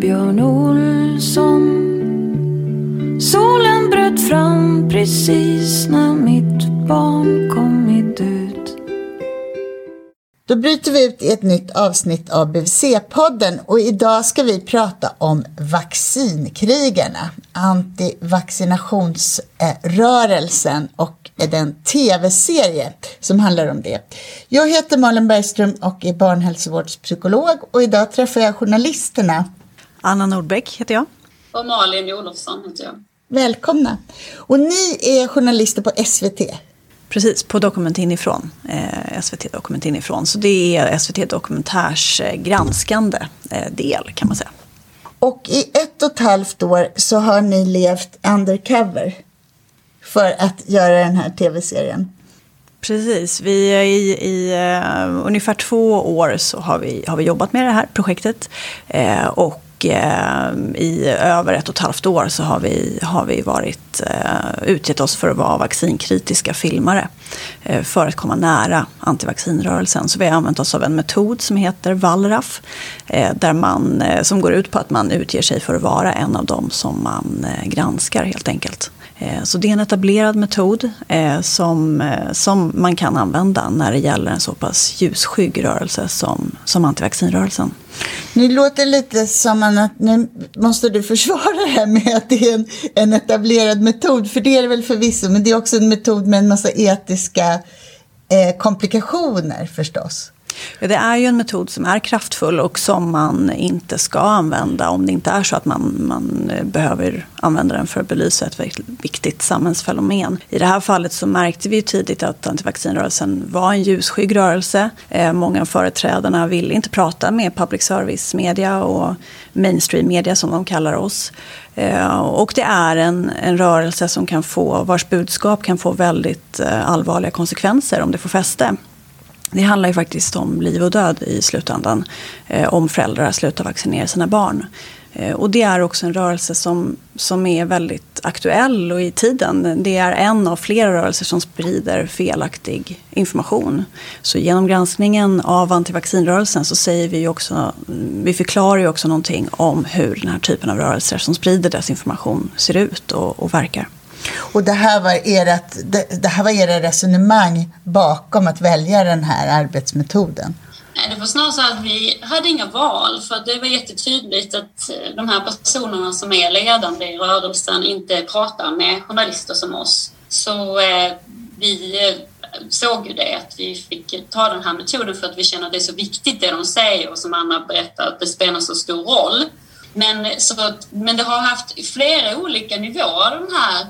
Björn Olsson. Solen bröt fram precis när mitt barn kommit ut. Då bryter vi ut i ett nytt avsnitt av BVC-podden och idag ska vi prata om vaccinkrigarna, antivaccinationsrörelsen och den tv-serie som handlar om det. Jag heter Malin Bergström och är barnhälsovårdspsykolog och idag träffar jag journalisterna. Anna Nordbäck heter jag. Och Malin Olofsson heter jag. Välkomna! Och ni är journalister på SVT. Precis, på Dokument inifrån. Eh, SVT Dokument inifrån. Så det är SVT Dokumentärs eh, granskande eh, del kan man säga. Och i ett och ett halvt år så har ni levt undercover för att göra den här tv-serien. Precis, vi i, i uh, ungefär två år så har vi, har vi jobbat med det här projektet. Uh, och Eh, i över ett och ett halvt år så har vi, har vi varit, eh, utgett oss för att vara vaccinkritiska filmare. Eh, för att komma nära antivaccinrörelsen. Så vi har använt oss av en metod som heter Wallraff. Eh, där man, eh, som går ut på att man utger sig för att vara en av dem som man eh, granskar helt enkelt. Eh, så det är en etablerad metod eh, som, eh, som man kan använda när det gäller en så pass ljusskygg rörelse som, som antivaccinrörelsen. Nu låter det lite som att nu måste du försvara det här med att det är en, en etablerad metod, för det är det väl förvisso, men det är också en metod med en massa etiska eh, komplikationer förstås. Det är ju en metod som är kraftfull och som man inte ska använda om det inte är så att man, man eh, behöver använda den för att belysa ett viktigt samhällsfenomen. I det här fallet så märkte vi tidigt att antivaccinrörelsen var en ljusskygg rörelse. Eh, många av företrädarna ville inte prata med public service-media och mainstream-media som de kallar oss. Eh, och det är en, en rörelse som kan få, vars budskap kan få väldigt eh, allvarliga konsekvenser om det får fäste. Det handlar ju faktiskt om liv och död i slutändan. Eh, om föräldrar slutar vaccinera sina barn. Eh, och det är också en rörelse som, som är väldigt aktuell och i tiden. Det är en av flera rörelser som sprider felaktig information. Så genom granskningen av antivaccinrörelsen så säger vi också, mm, vi förklarar ju också någonting om hur den här typen av rörelser som sprider desinformation ser ut och, och verkar. Och det här, var ert, det, det här var era resonemang bakom att välja den här arbetsmetoden? Nej, det var snarare så att vi hade inga val för det var jättetydligt att eh, de här personerna som är ledande i rörelsen inte pratar med journalister som oss. Så eh, vi eh, såg ju det att vi fick ta den här metoden för att vi känner att det är så viktigt det de säger och som Anna berättar att det spelar så stor roll. Men, så, men det har haft flera olika nivåer de här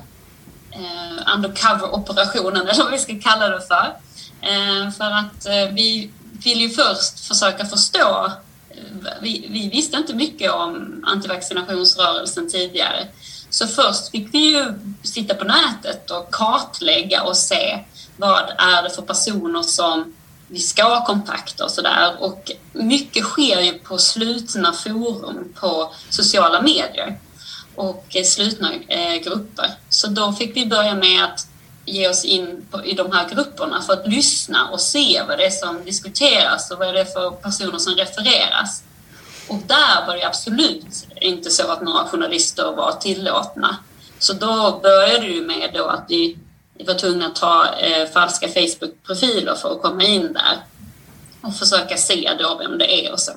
eh, undercover-operationen, eller vad vi ska kalla det för. Eh, för att eh, vi vill ju först försöka förstå eh, vi, vi, visste inte mycket om antivaccinationsrörelsen tidigare. Så först fick vi ju sitta på nätet och kartlägga och se vad är det för personer som vi ska ha kontakt och sådär. Och mycket sker ju på slutna forum på sociala medier och slutna eh, grupper. Så då fick vi börja med att ge oss in på, i de här grupperna för att lyssna och se vad det är som diskuteras och vad det är för personer som refereras. Och där var det absolut inte så att några journalister var tillåtna. Så då började det med då att vi, vi var tvungna att ta eh, falska Facebook-profiler för att komma in där och försöka se då vem det är och så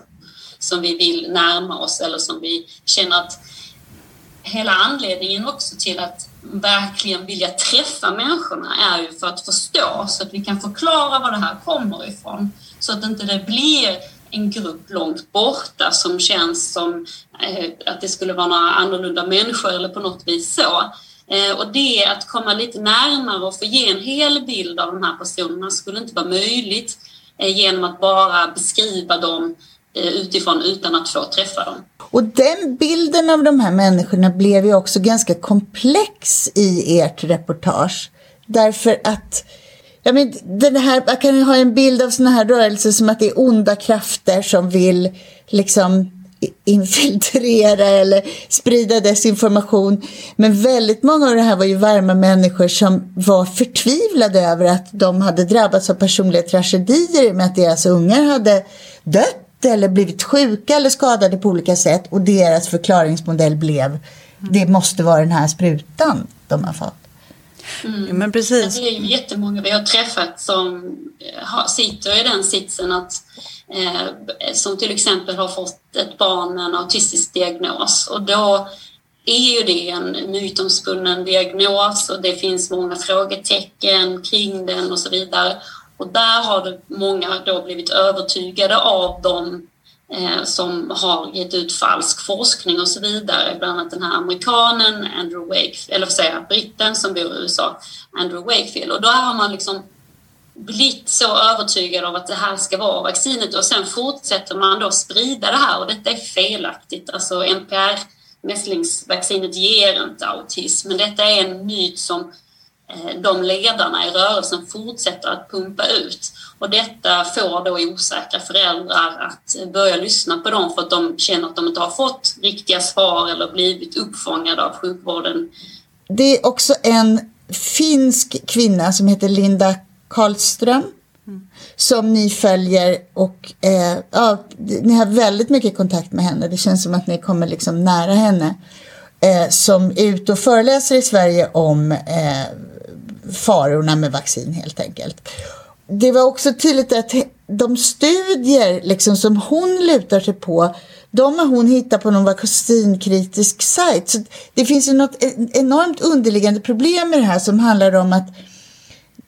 som vi vill närma oss eller som vi känner att hela anledningen också till att verkligen vilja träffa människorna är ju för att förstå så att vi kan förklara var det här kommer ifrån. Så att inte det blir en grupp långt borta som känns som eh, att det skulle vara några annorlunda människor eller på något vis så. Eh, och det att komma lite närmare och få ge en hel bild av de här personerna skulle inte vara möjligt eh, genom att bara beskriva dem Eh, utifrån utan att få träffa dem. Och den bilden av de här människorna blev ju också ganska komplex i ert reportage. Därför att ja, men den här, man kan ha en bild av såna här rörelser som att det är onda krafter som vill liksom infiltrera eller sprida desinformation. Men väldigt många av det här var ju varma människor som var förtvivlade över att de hade drabbats av personliga tragedier med att deras ungar hade dött eller blivit sjuka eller skadade på olika sätt och deras förklaringsmodell blev det måste vara den här sprutan de har fått. Mm. Ja, men precis. Det är ju jättemånga vi har träffat som eh, har, sitter i den sitsen att eh, som till exempel har fått ett barn med en autistisk diagnos och då är ju det en mytomspunnen diagnos och det finns många frågetecken kring den och så vidare. Och där har det många då blivit övertygade av dem eh, som har gett ut falsk forskning och så vidare. Bland annat den här amerikanen Andrew Wakefield, eller vad säger jag, britten som bor i USA, Andrew Wakefield. Och då har man liksom blivit så övertygad av att det här ska vara vaccinet och sen fortsätter man då sprida det här och detta är felaktigt. Alltså NPR mässlingsvaccinet ger inte autism, men detta är en myt som Eh, de ledarna i rörelsen fortsätter att pumpa ut. Och detta får då osäkra föräldrar att börja lyssna på dem för att de känner att de inte har fått riktiga svar eller blivit uppfångade av sjukvården. Det är också en finsk kvinna som heter Linda Karlström som ni följer och eh, ja, ni har väldigt mycket kontakt med henne. Det känns som att ni kommer liksom nära henne. Eh, som är ute och föreläser i Sverige om eh, farorna med vaccin helt enkelt. Det var också tydligt att de studier liksom, som hon lutar sig på de har hon hittat på någon vaccinkritisk sajt. Så det finns ju något enormt underliggande problem med det här som handlar om att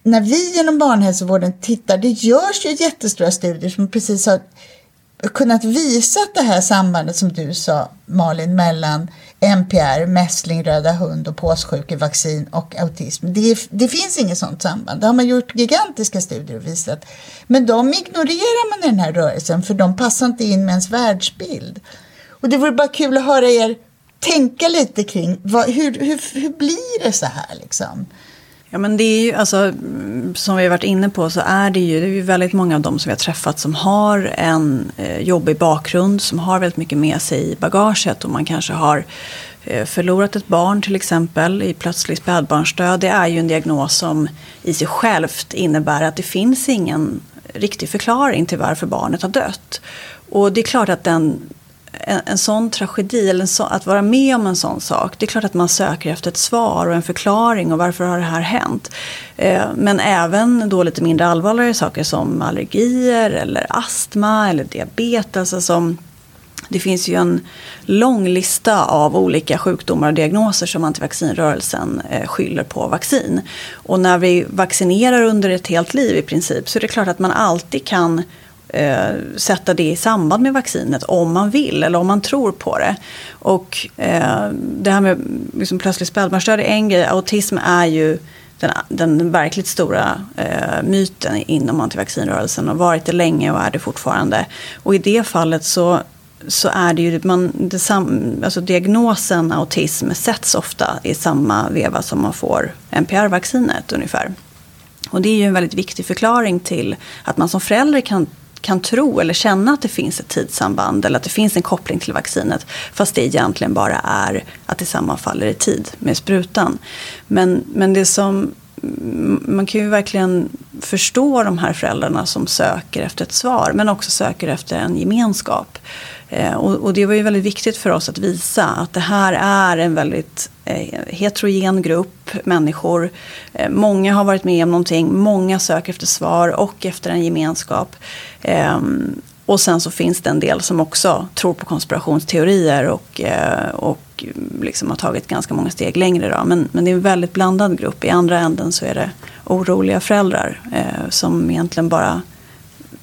när vi genom barnhälsovården tittar, det görs ju jättestora studier som precis har kunnat visa det här sambandet som du sa Malin mellan NPR, mässling, röda hund och påssjukevaccin och autism. Det, det, finns inget sånt samband. Det har man gjort gigantiska studier och visat. Men de ignorerar man i den här rörelsen för de passar inte in med ens världsbild. Och det vore bara kul att höra er tänka lite kring vad, hur, hur, hur blir det så här liksom? Ja, men det är ju, alltså, som vi har varit inne på så är det ju, det är ju väldigt många av dem som vi har träffat som har en eh, jobbig bakgrund, som har väldigt mycket med sig i bagaget och man kanske har eh, förlorat ett barn till exempel i plötslig spädbarnsdöd. Det är ju en diagnos som i sig självt innebär att det finns ingen riktig förklaring till varför barnet har dött. Och det är klart att den en, en sån tragedi, eller så, att vara med om en sån sak, det är klart att man söker efter ett svar och en förklaring och varför har det här hänt? Eh, men även då lite mindre allvarliga saker som allergier eller astma eller diabetes. Alltså det finns ju en lång lista av olika sjukdomar och diagnoser som antivaccinrörelsen eh, skyller på vaccin. Och när vi vaccinerar under ett helt liv i princip så är det klart att man alltid kan eh, sätta det i samband med vaccinet om man vill eller om man tror på det. Och eh, det här med liksom plötslig spädbarnsdöd är en grej. Autism är ju den, den verkligt stora eh, myten inom antivaccinrörelsen och varit det länge och är det fortfarande. Och i det fallet så så är det ju, man, det sam, alltså diagnosen autism sätts ofta i samma veva som man får NPR-vaccinet ungefär. Och det är ju en väldigt viktig förklaring till att man som förälder kan kan tro eller känna att det finns ett tidssamband eller att det finns en koppling till vaccinet. Fast det egentligen bara är att det sammanfaller i tid med sprutan. Men, men det som man kan ju verkligen förstå de här föräldrarna som söker efter ett svar men också söker efter en gemenskap. Eh, och, och, det var ju väldigt viktigt för oss att visa att det här är en väldigt eh, heterogen grupp människor. Eh, många har varit med om någonting, många söker efter svar och efter en gemenskap. Och sen så finns det en del som också tror på konspirationsteorier och, och liksom har tagit ganska många steg längre. Då. Men, men det är en väldigt blandad grupp. I andra änden så är det oroliga föräldrar eh, som egentligen bara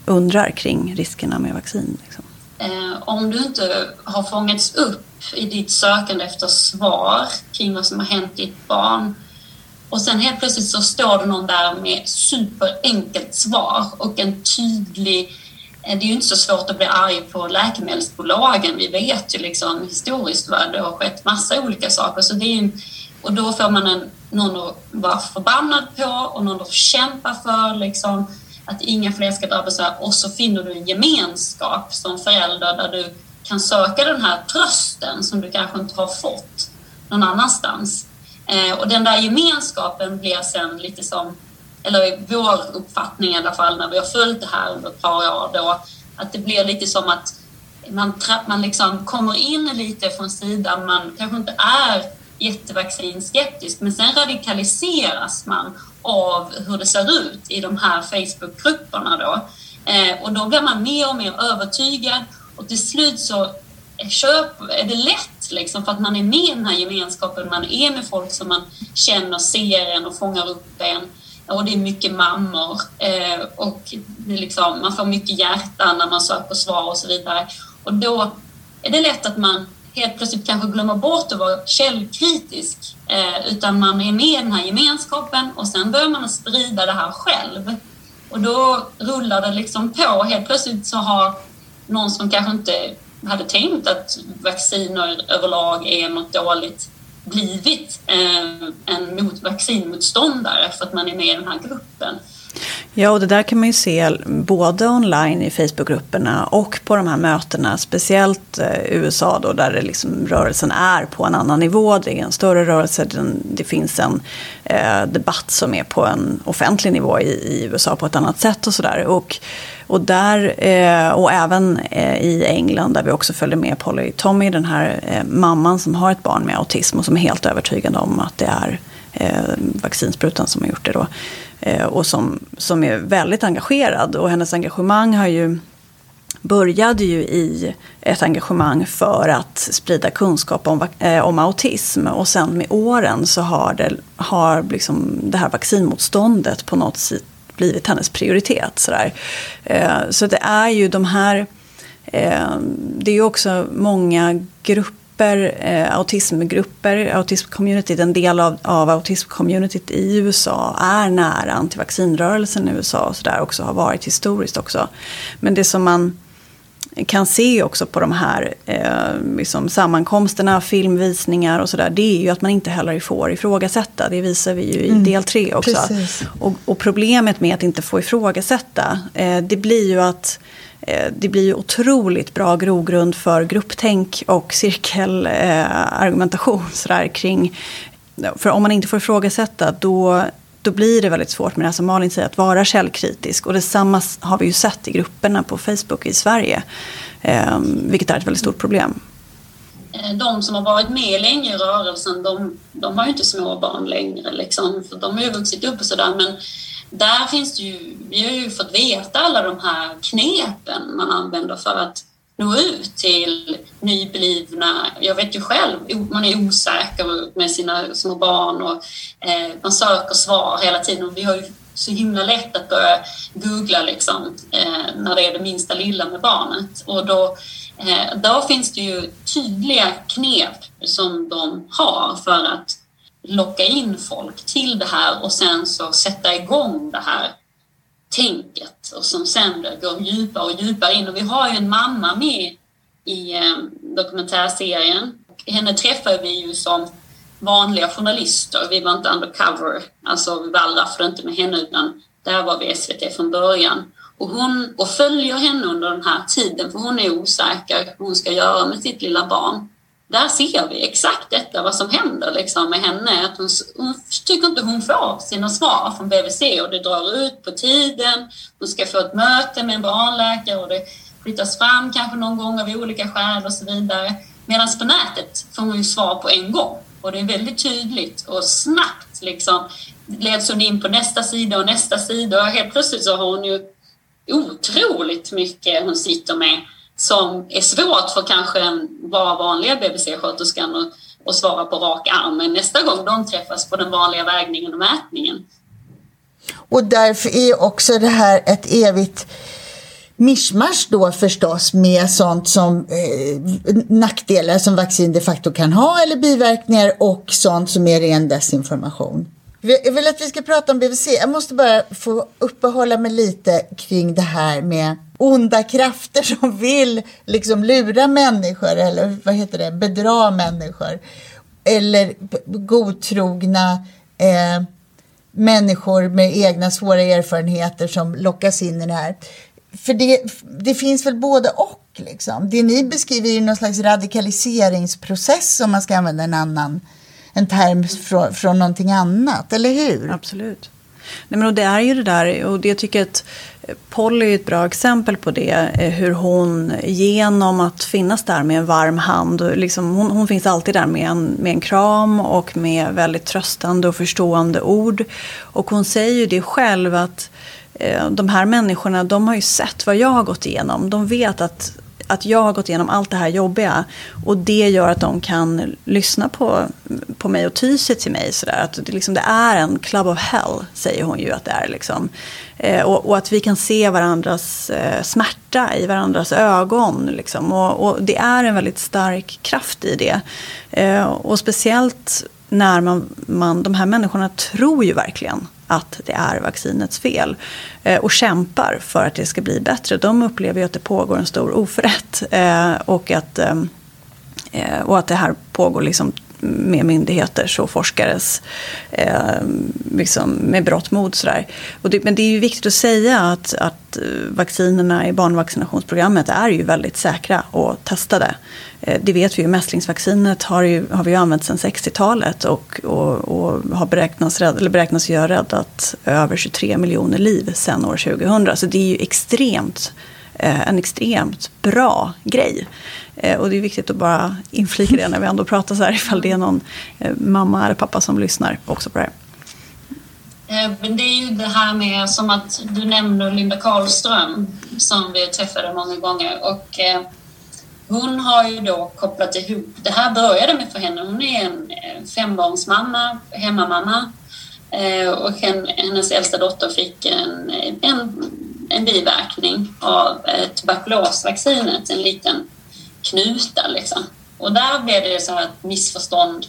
undrar kring riskerna med vaccin. Liksom. Eh, om du inte har fångats upp i ditt sökande efter svar kring vad som har hänt ditt barn och sen helt plötsligt så står det någon där med superenkelt svar och en tydlig eh, det är ju inte så svårt att bli arg på läkemedelsbolagen. Vi vet ju liksom historiskt vad det har skett massa olika saker. Så det är en, och då får man en, någon att vara förbannad på och någon att kämpa för. Liksom att inga fler ska drabbas av och så finner du en gemenskap som förälder där du kan söka den här trösten som du kanske inte har fått någon annanstans. Eh, och den där gemenskapen blir sen lite som, eller vår uppfattning i alla fall när vi har följt det här under ett par år då, Att det blir lite som att man, man liksom kommer in lite från sidan, man kanske inte är jättevaccinskeptisk men sen radikaliseras man av hur det ser ut i de här Facebookgrupperna då. Eh, och då blir man mer och mer övertygad och till slut så köp, är det lätt liksom för att man är med i den här gemenskapen, man är med folk som man känner, ser en och fångar upp en. Och det är mycket mammor eh, och det liksom, man får mycket hjärtan när man söker svar och så vidare. Och då är det lätt att man helt plötsligt kanske glömmer bort att vara källkritisk eh, utan man är med i den här gemenskapen och sen börjar man sprida det här själv. Och då rullar det liksom på. Helt plötsligt så har någon som kanske inte hade tänkt att vacciner överlag är något dåligt blivit eh, en mot vaccinmotståndare för att man är med i den här gruppen. Ja, och det där kan man ju se både online i Facebookgrupperna och på de här mötena. Speciellt eh, USA då, där det liksom, rörelsen är på en annan nivå. Det är en större rörelse. Det finns en eh, debatt som är på en offentlig nivå i, i USA på ett annat sätt och sådär. Och, och, där, eh, och även eh, i England där vi också följer med Polly Tommy, den här eh, mamman som har ett barn med autism och som är helt övertygad om att det är eh, vaccinsprutan som har gjort det då. Eh, och som, som är väldigt engagerad. Och hennes engagemang har ju började ju i ett engagemang för att sprida kunskap om, eh, om autism. Och sen med åren så har, det, har liksom det här vaccinmotståndet på något sätt blivit hennes prioritet. Sådär. Eh, så det är ju de här... Eh, det är ju också många grupper grupper, eh, autismgrupper, autismcommunityt, en del av, av autismcommunityt i USA är nära antivaccinrörelsen i USA och sådär också har varit historiskt också. Men det som man kan se också på de här eh, liksom sammankomsterna, filmvisningar och sådär, det är ju att man inte heller får ifrågasätta. Det visar vi ju i mm. del tre också. Och, och, problemet med att inte få ifrågasätta, eh, det blir ju att Eh, det blir ju otroligt bra grogrund för grupptänk och cirkelargumentation eh, kring... För om man inte får ifrågasätta då, då blir det väldigt svårt med det här som Malin säger, att vara källkritisk. Och detsamma har vi ju sett i grupperna på Facebook i Sverige, eh, vilket är ett väldigt stort problem. Eh, de som har varit med länge i rörelsen, de, de har ju inte små barn längre, liksom, för de har ju vuxit upp och sådär. Men där finns det ju, vi har ju fått veta alla de här knepen man använder för att nå ut till nyblivna, jag vet ju själv, man är osäker med sina små barn och eh, man söker svar hela tiden. Och vi har ju så himla lätt att börja googla liksom, eh, när det är det minsta lilla med barnet. Och då, eh, då finns det ju tydliga knep som de har för att locka in folk till det här och sen så sätta igång det här tänket och som sen går djupare och djupare in. Och vi har ju en mamma med i eh, dokumentärserien. Henne träffade vi ju som vanliga journalister. Vi var inte undercover, alltså vi wallraffade inte med henne utan där var vi SVT från början. Och, hon, och följer henne under den här tiden för hon är osäker hur hon ska göra med sitt lilla barn där ser vi exakt detta, vad som händer liksom med henne. Att hon, hon tycker inte hon får sina svar från BVC och det drar ut på tiden. Hon ska få ett möte med en barnläkare och det flyttas fram kanske någon gång av olika skäl och så vidare. Medan på nätet får hon ju svar på en gång och det är väldigt tydligt och snabbt liksom leds hon in på nästa sida och nästa sida och helt plötsligt så har hon ju otroligt mycket hon sitter med som är svårt för kanske en bara vanliga BVC-sköterskan att, att svara på rak arm. Men nästa gång de träffas på den vanliga vägningen och mätningen. Och därför är också det här ett evigt mischmasch då förstås med sånt som eh, nackdelar som vaccin de facto kan ha eller biverkningar och sånt som är ren desinformation. Jag vill att vi ska prata om BVC. Jag måste bara få uppehålla mig lite kring det här med onda krafter som vill liksom lura människor eller vad heter det, bedra människor. Eller godtrogna eh, människor med egna svåra erfarenheter som lockas in i det här. För det, det finns väl både och. Liksom. Det ni beskriver är någon slags radikaliseringsprocess om man ska använda en annan en term från, från någonting annat, eller hur? Absolut. Nej, men och det är ju det där, och det jag att Polly är ett bra exempel på det. Eh, hur hon genom att finnas där med en varm hand. Liksom, hon, hon, finns alltid där med en, med en kram och med väldigt tröstande och förstående ord. Och hon säger ju det själv att eh, de här människorna de har ju sett vad jag har gått igenom. De vet att att jag har gått igenom allt det här jobbiga. Och det gör att de kan lyssna på, på mig och ty sig till mig. Sådär. Att det, liksom, det är en club of hell, säger hon ju att det är. Liksom. Eh, och, och, att vi kan se varandras eh, smärta i varandras ögon. Liksom. Och, och, det är en väldigt stark kraft i det. Eh, och speciellt när man, man, de här människorna tror ju verkligen att det är vaccinets fel eh, och kämpar för att det ska bli bättre. De upplever ju att det pågår en stor oförrätt eh, och att, eh, Eh, och att det här pågår liksom med myndigheters och forskares eh, liksom med brott mod. Sådär. Och det, men det är ju viktigt att säga att, att eh, vaccinerna i barnvaccinationsprogrammet är ju väldigt säkra och testade. Eh, det vet vi ju, mässlingsvaccinet har, ju, har vi ju använt sedan 60-talet och, och, och, har beräknats, eller beräknas ju ha räddat över 23 miljoner liv sedan år 2000. Så det är ju extremt, eh, Eh, en extremt bra grej. Eh, och det är viktigt att bara inflika det när vi ändå pratar så här ifall det är någon eh, mamma eller pappa som lyssnar också på det här. Men det är ju det här med som att du nämner Linda Karlström som vi träffade många gånger och hon har ju då kopplat ihop, det här började med för henne, hon är en fembarnsmamma, hemmamamma Eh, och hennes äldsta dotter fick en, en, en biverkning av eh, tuberkulosvaccinet, en liten knuta liksom. Och där blev det så här ett missförstånd,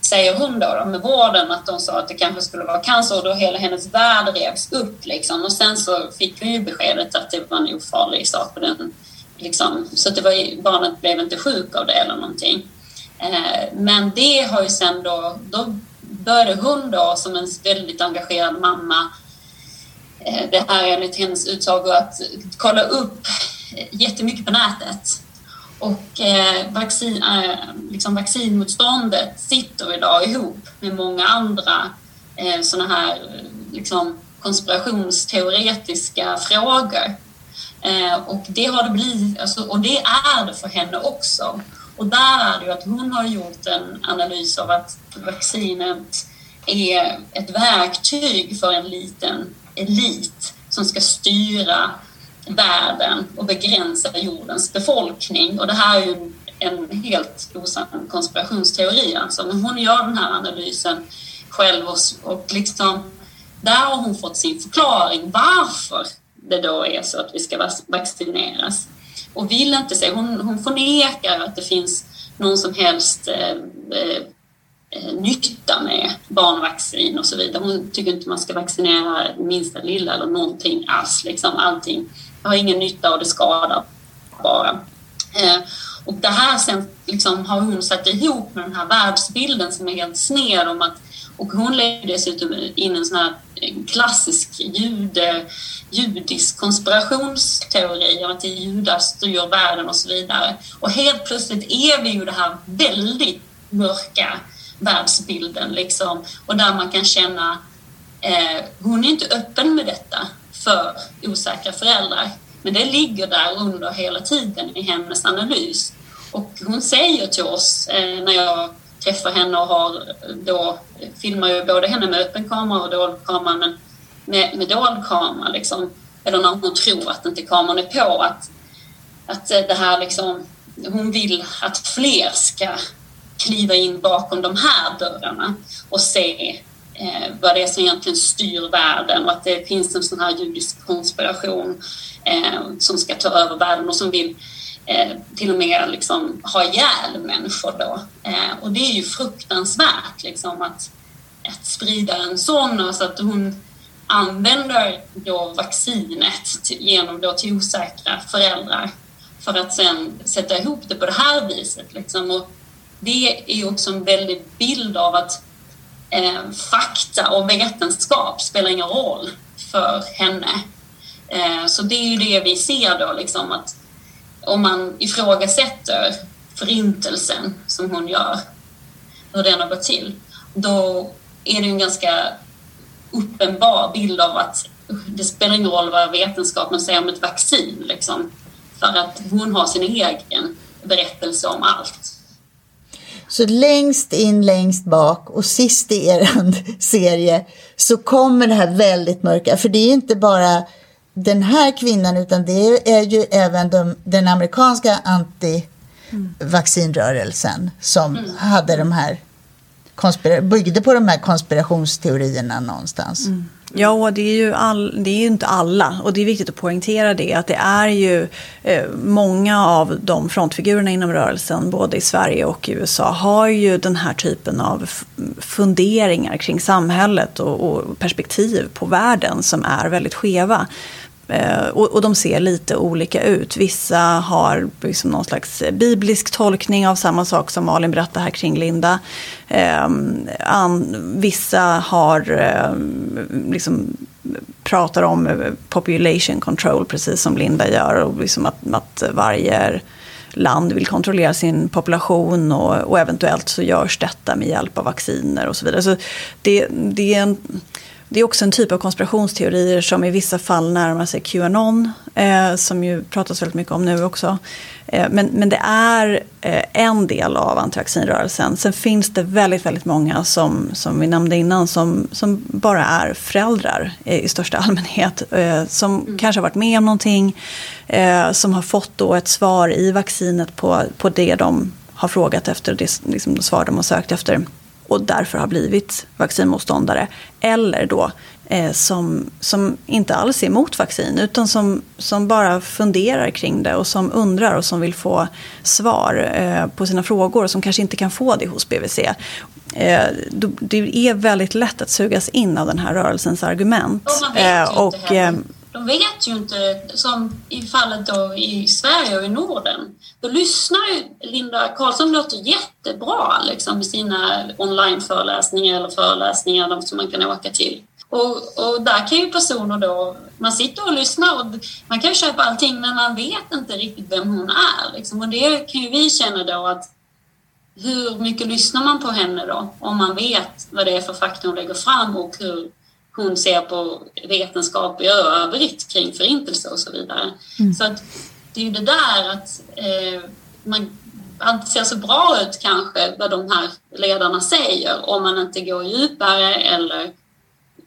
säger hon då, då med vården, att de sa att det kanske skulle vara cancer och då hela hennes värld revs upp liksom. Och sen så fick hon ju beskedet att det var en ofarlig sak på den Liksom, så att det var, barnet blev inte sjuk av det eller någonting. Eh, men det har ju sen då, då började hon då som en väldigt engagerad mamma, eh, det här enligt hennes utsago, att kolla upp jättemycket på nätet. Och eh, vaccin, eh, liksom vaccinmotståndet sitter idag ihop med många andra eh, sådana här liksom, konspirationsteoretiska frågor. Eh, och det har det blivit, alltså, och det är det för henne också. Och där är det ju att hon har gjort en analys av att vaccinet är ett verktyg för en liten elit som ska styra världen och begränsa jordens befolkning. Och det här är ju en helt osann konspirationsteori alltså. Men hon gör den här analysen själv och, och liksom, där har hon fått sin förklaring varför det då är så att vi ska vaccineras. Och vill inte se, hon, hon förnekar att det finns någon som helst eh, eh, eh, nytta med barnvaccin och så vidare. Hon tycker inte man ska vaccinera minsta lilla eller någonting alls. Liksom allting har ingen nytta och det skadar bara. Eh, och det här sen liksom har hon satt ihop med den här världsbilden som är helt sned om att och hon lägger dessutom in en sån här klassisk jude, judisk konspirationsteori om att det är judar styr världen och så vidare. Och helt plötsligt är vi ju det här väldigt mörka världsbilden liksom och där man kan känna eh, hon är inte öppen med detta för osäkra föräldrar. Men det ligger där under hela tiden i hennes analys. Och hon säger till oss eh, när jag träffar henne och har då filmar ju både henne med öppen kamera och dold kamera men med, med dold kamera liksom eller när hon tror att inte kameran är på att, att det här liksom hon vill att fler ska kliva in bakom de här dörrarna och se eh, vad det är som egentligen styr världen och att det finns en sån här judisk konspiration eh, som ska ta över världen och som vill eh, till och med liksom ha ihjäl människor då. Eh, och det är ju fruktansvärt liksom att, att sprida en sån, alltså att hon använder då vaccinet till, genom då till osäkra föräldrar för att sen sätta ihop det på det här viset. Liksom. Och det är också en väldig bild av att eh, fakta och vetenskap spelar ingen roll för henne. Eh, så det är ju det vi ser då, liksom, att om man ifrågasätter förintelsen som hon gör, hur den har gått till, då är det en ganska uppenbar bild av att det spelar ingen roll vad vetenskapen säger om ett vaccin. Liksom, för att hon har sin egen berättelse om allt. Så längst in, längst bak och sist i er serie så kommer det här väldigt mörka. För det är inte bara den här kvinnan utan det är ju även de, den amerikanska antivaccinrörelsen som mm. hade de här byggde på de här konspirationsteorierna någonstans. Mm. Ja, och det är, ju all, det är ju inte alla. Och det är viktigt att poängtera det. Att det är ju eh, många av de frontfigurerna inom rörelsen, både i Sverige och i USA, har ju den här typen av funderingar kring samhället och, och perspektiv på världen som är väldigt skeva. Eh, och, och, de ser lite olika ut. Vissa har liksom någon slags biblisk tolkning av samma sak som Malin berättade här kring Linda. Eh, an, vissa har eh, liksom pratar om eh, population control precis som Linda gör. Och liksom att, att varje land vill kontrollera sin population och, och, eventuellt så görs detta med hjälp av vacciner och så vidare. Så det, det är en det är också en typ av konspirationsteorier som i vissa fall närmar sig Qanon, eh, som ju pratas väldigt mycket om nu också. Eh, men, men det är eh, en del av antivaccinrörelsen. Sen finns det väldigt, väldigt många som, som vi nämnde innan som, som bara är föräldrar i största allmänhet. Eh, som mm. kanske har varit med om någonting, eh, som har fått då ett svar i vaccinet på, på det de har frågat efter, det liksom, svar de har sökt efter och därför har blivit vaccinmotståndare. Eller då eh, som, som inte alls är emot vaccin utan som, som bara funderar kring det och som undrar och som vill få svar eh, på sina frågor och som kanske inte kan få det hos BVC. Eh, det är väldigt lätt att sugas in av den här rörelsens argument. Och, och de vet ju inte, som i fallet då i Sverige och i Norden, då lyssnar ju Linda Karlsson låter jättebra liksom, i sina onlineföreläsningar eller föreläsningar som man kan åka till. Och, och, där kan ju personer då, man sitter och lyssnar och man kan köpa allting men man vet inte riktigt vem hon är. Liksom. Och det kan ju vi känna då att hur mycket lyssnar man på henne då? Om man vet vad det är för fakta hon lägger fram och hur hon ser på vetenskap i övrigt kring förintelse och så vidare. Mm. Så att det är ju det där att eh, man allt ser så bra ut kanske vad de här ledarna säger om man inte går djupare eller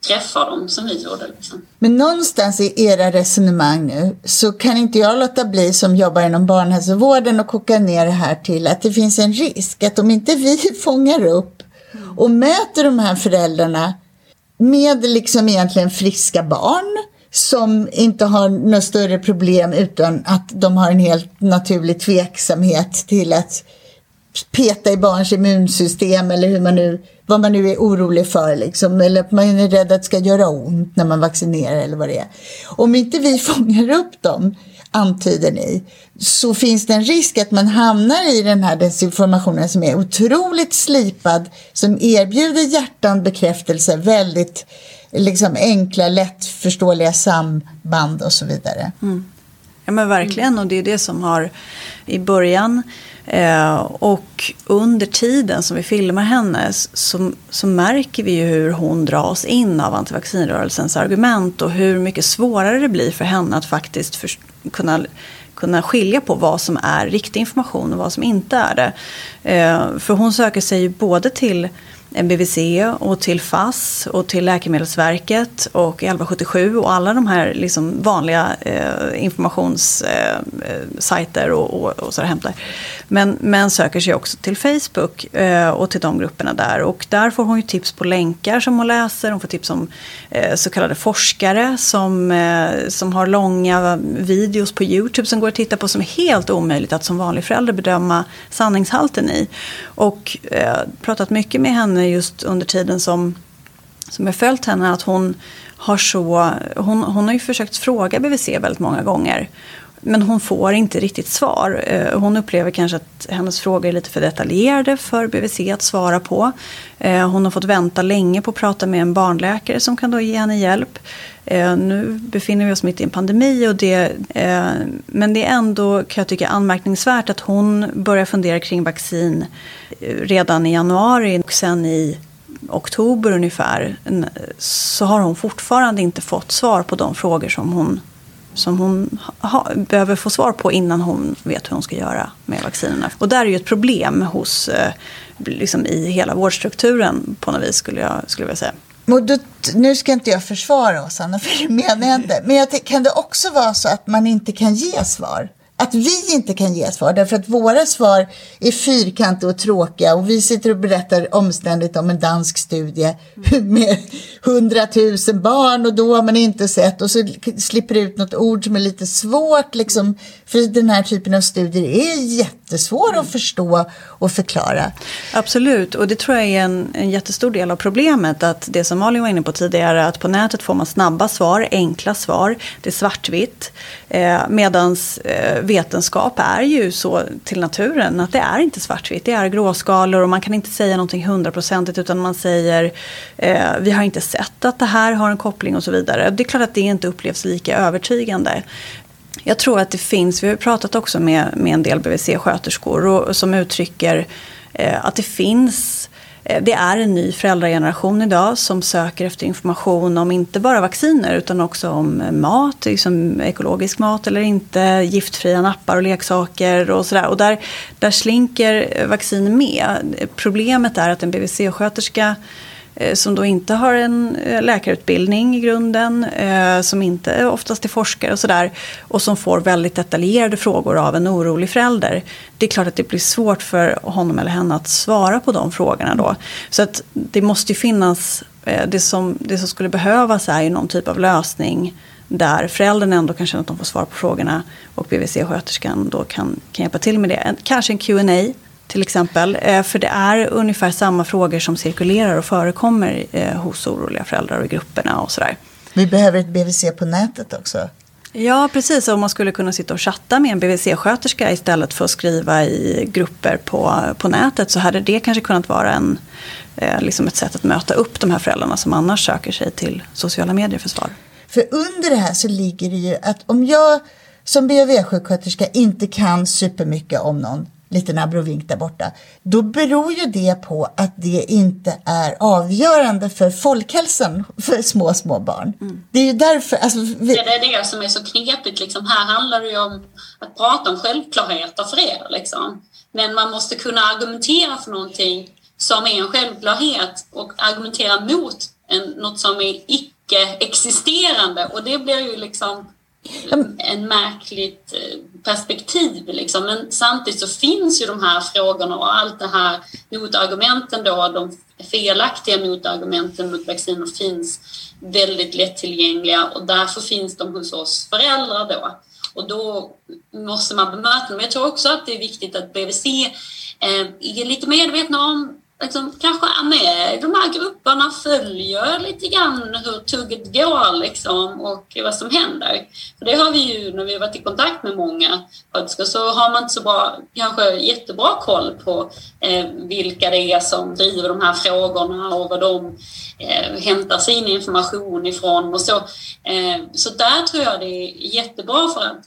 träffar dem som vi gjorde. Liksom. Men någonstans i era resonemang nu så kan inte jag låta bli som jobbar inom barnhälsovården och koka ner det här till att det finns en risk att om inte vi fångar upp och möter de här föräldrarna med liksom egentligen friska barn som inte har några större problem utan att de har en helt naturlig tveksamhet till att peta i barns immunsystem eller hur man nu, vad man nu är orolig för. Liksom. Eller att man är rädd att det ska göra ont när man vaccinerar eller vad det är. Om inte vi fångar upp dem antyder ni, så finns det en risk att man hamnar i den här desinformationen som är otroligt slipad, som erbjuder hjärtan bekräftelse, väldigt liksom enkla, lättförståeliga samband och så vidare. Mm. Ja men verkligen och det är det som har i början eh, och under tiden som vi filmar henne så, så märker vi ju hur hon dras in av antivaccinrörelsens argument och hur mycket svårare det blir för henne att faktiskt för, kunna kunna skilja på vad som är riktig information och vad som inte är det. Eh, för hon söker sig ju både till BVC och till FASS och till Läkemedelsverket och 1177 och alla de här liksom vanliga eh, informationssajter eh, och, och, och så hämtar. Men, men söker sig också till Facebook eh, och till de grupperna där. Och där får hon ju tips på länkar som hon läser. Hon får tips om eh, så kallade forskare som, eh, som har långa videos på YouTube som går att titta på som är helt omöjligt att som vanlig förälder bedöma sanningshalten i. Och eh, pratat mycket med henne just under tiden som, som jag följt henne att hon har så, hon, hon har ju försökt fråga BVC väldigt många gånger. Men hon får inte riktigt svar. Eh, hon upplever kanske att hennes frågor är lite för detaljerade för BVC att svara på. Eh, hon har fått vänta länge på att prata med en barnläkare som kan då ge henne hjälp. Eh, nu befinner vi oss mitt i en pandemi och det, men det är ändå kan jag tycka anmärkningsvärt att hon börjar fundera kring vaccin redan i januari och sen i oktober ungefär så har hon fortfarande inte fått svar på de frågor som hon som hon ha, behöver få svar på innan hon vet hur hon ska göra med vaccinerna. Och där är ju ett problem hos, eh, liksom i hela vårdstrukturen på något vis skulle jag, skulle jag vilja säga. Då, nu ska inte jag försvara oss, Anna, för det menar jag inte. Men jag, kan det också vara så att man inte kan ge svar? Att vi inte kan ge svar därför att våra svar är fyrkantiga och tråkiga och vi sitter och berättar omständigt om en dansk studie med hundratusen barn och då har man inte sett och så slipper ut något ord som är lite svårt liksom för den här typen av studier är jättesvår att förstå och förklara. Absolut och det tror jag är en, en jättestor del av problemet att det som Malin var inne på tidigare att på nätet får man snabba svar, enkla svar, det är svartvitt eh, medans eh, vetenskap är ju så till naturen att det är inte svartvitt. Det är gråskalor och man kan inte säga någonting hundraprocentigt utan man säger eh, vi har inte sett att det här har en koppling och så vidare. Det är klart att det inte upplevs lika övertygande. Jag tror att det finns, vi har pratat också med, med en del BVC-sköterskor och, som uttrycker eh, att det finns Eh, det är en ny föräldrageneration idag som söker efter information om inte bara vacciner utan också om eh, mat, liksom ekologisk mat eller inte, giftfria nappar och leksaker och sådär. Och där, där slinker eh, vaccin med. Problemet är att en BVC-sköterska Eh, som då inte har en eh, läkarutbildning i grunden, eh, som inte oftast är forskare och sådär, och som får väldigt detaljerade frågor av en orolig förälder. Det är klart att det blir svårt för honom eller henne att svara på de frågorna då. Så att det måste ju finnas, det som, det som skulle behövas är ju någon typ av lösning där föräldern ändå kan känna att de får svar på frågorna och BVC-sköterskan då kan, kan hjälpa till med det. Kanske en Q&A till exempel. Eh, för det är ungefär samma frågor som cirkulerar och förekommer eh, hos oroliga föräldrar och i grupperna och sådär. Vi behöver ett BVC på nätet också. Ja, precis. Om man skulle kunna sitta och chatta med en BVC-sköterska istället för att skriva i grupper på, på nätet så hade det kanske kunnat vara en, eh, liksom ett sätt att möta upp de här föräldrarna som annars söker sig till sociala medier för svar. För under det här så ligger det ju att om jag som BHV-sjuksköterska inte kan supermycket om någon liten abrovink där borta, då beror ju det på att det inte är avgörande för folkhälsan för små, små barn. Mm. Det är ju därför... Alltså, vi... Det är det som är så knepigt. Liksom. Här handlar det ju om att prata om självklarheter för er. Liksom. Men man måste kunna argumentera för någonting som är en självklarhet och argumentera mot en, något som är icke-existerande. Och det blir ju liksom Mm. en märkligt eh, perspektiv. Liksom. Men samtidigt så finns ju de här frågorna och allt det här motargumenten då, de felaktiga motargumenten mot vacciner finns väldigt lättillgängliga och därför finns de hos oss föräldrar då. Och då måste man bemöta dem. Jag tror också att det är viktigt att BVC eh, är lite medvetna om liksom, kanske är med i de här grupperna, följer lite grann hur tugget går liksom, och vad som händer. För det har vi ju när vi har varit i kontakt med många sköterskor så har man inte så bra, kanske jättebra koll på eh, vilka det är som driver de här frågorna och vad de eh, hämtar sin information ifrån och så. Eh, så där tror jag det är jättebra för att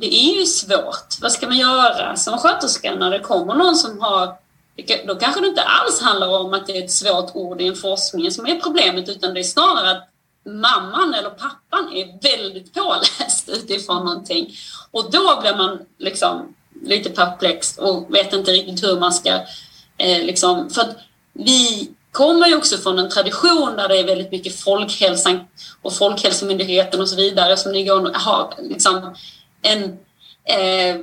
det är ju svårt. Vad ska man göra som sköterska när det kommer någon som har då kanske det inte alls handlar om att det är ett svårt ord i en forskning som är problemet utan det är snarare att mamman eller pappan är väldigt påläst utifrån någonting. Och då blir man liksom lite perplex och vet inte riktigt hur man ska eh, liksom, för att vi kommer ju också från en tradition där det är väldigt mycket folkhälsan och Folkhälsomyndigheten och så vidare som ligger och har liksom en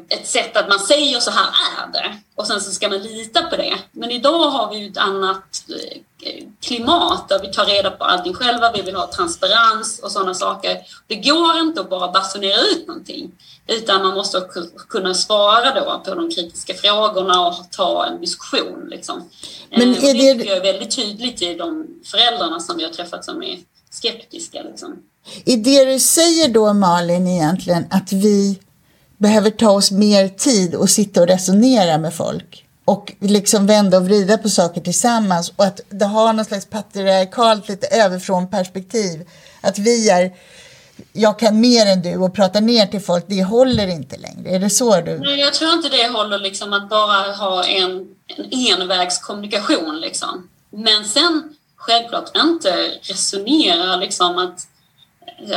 ett sätt att man säger så här är det och sen så ska man lita på det. Men idag har vi ju ett annat eh, klimat där vi tar reda på allting själva, vi vill ha transparens och sådana saker. Det går inte att bara basunera ut någonting utan man måste kunna svara då på de kritiska frågorna och ta en diskussion. Liksom. Men eh, är det... det är väldigt tydligt i de föräldrarna som vi har träffat som är skeptiska. Liksom. Är det du säger då Malin egentligen att vi behöver ta oss mer tid och sitta och resonera med folk. Och liksom vända och vrida på saker tillsammans och att det har någon slags patriarkalt lite överifrån perspektiv. Att vi är, jag kan mer än du och prata ner till folk, det håller inte längre. Är det så du? Nej, jag tror inte det håller liksom att bara ha en, en envägskommunikation liksom. Men sen självklart inte resonera liksom att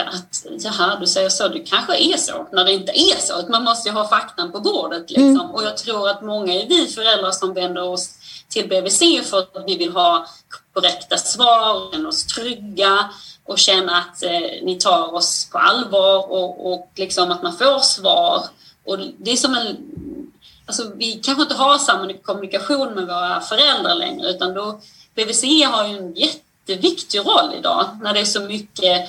att jaha, du säger så, det kanske är så, när det inte är så. Man måste ju ha faktan på bordet. Liksom. Mm. Och jag tror att många är vi föräldrar som vänder oss till BVC för att vi vill ha korrekta svar, känna oss trygga och känna att eh, ni tar oss på allvar och, och liksom att man får svar. Och det är som en... Alltså, vi kanske inte har samma kommunikation med våra föräldrar längre utan då BVC har ju en jätteviktig roll idag när det är så mycket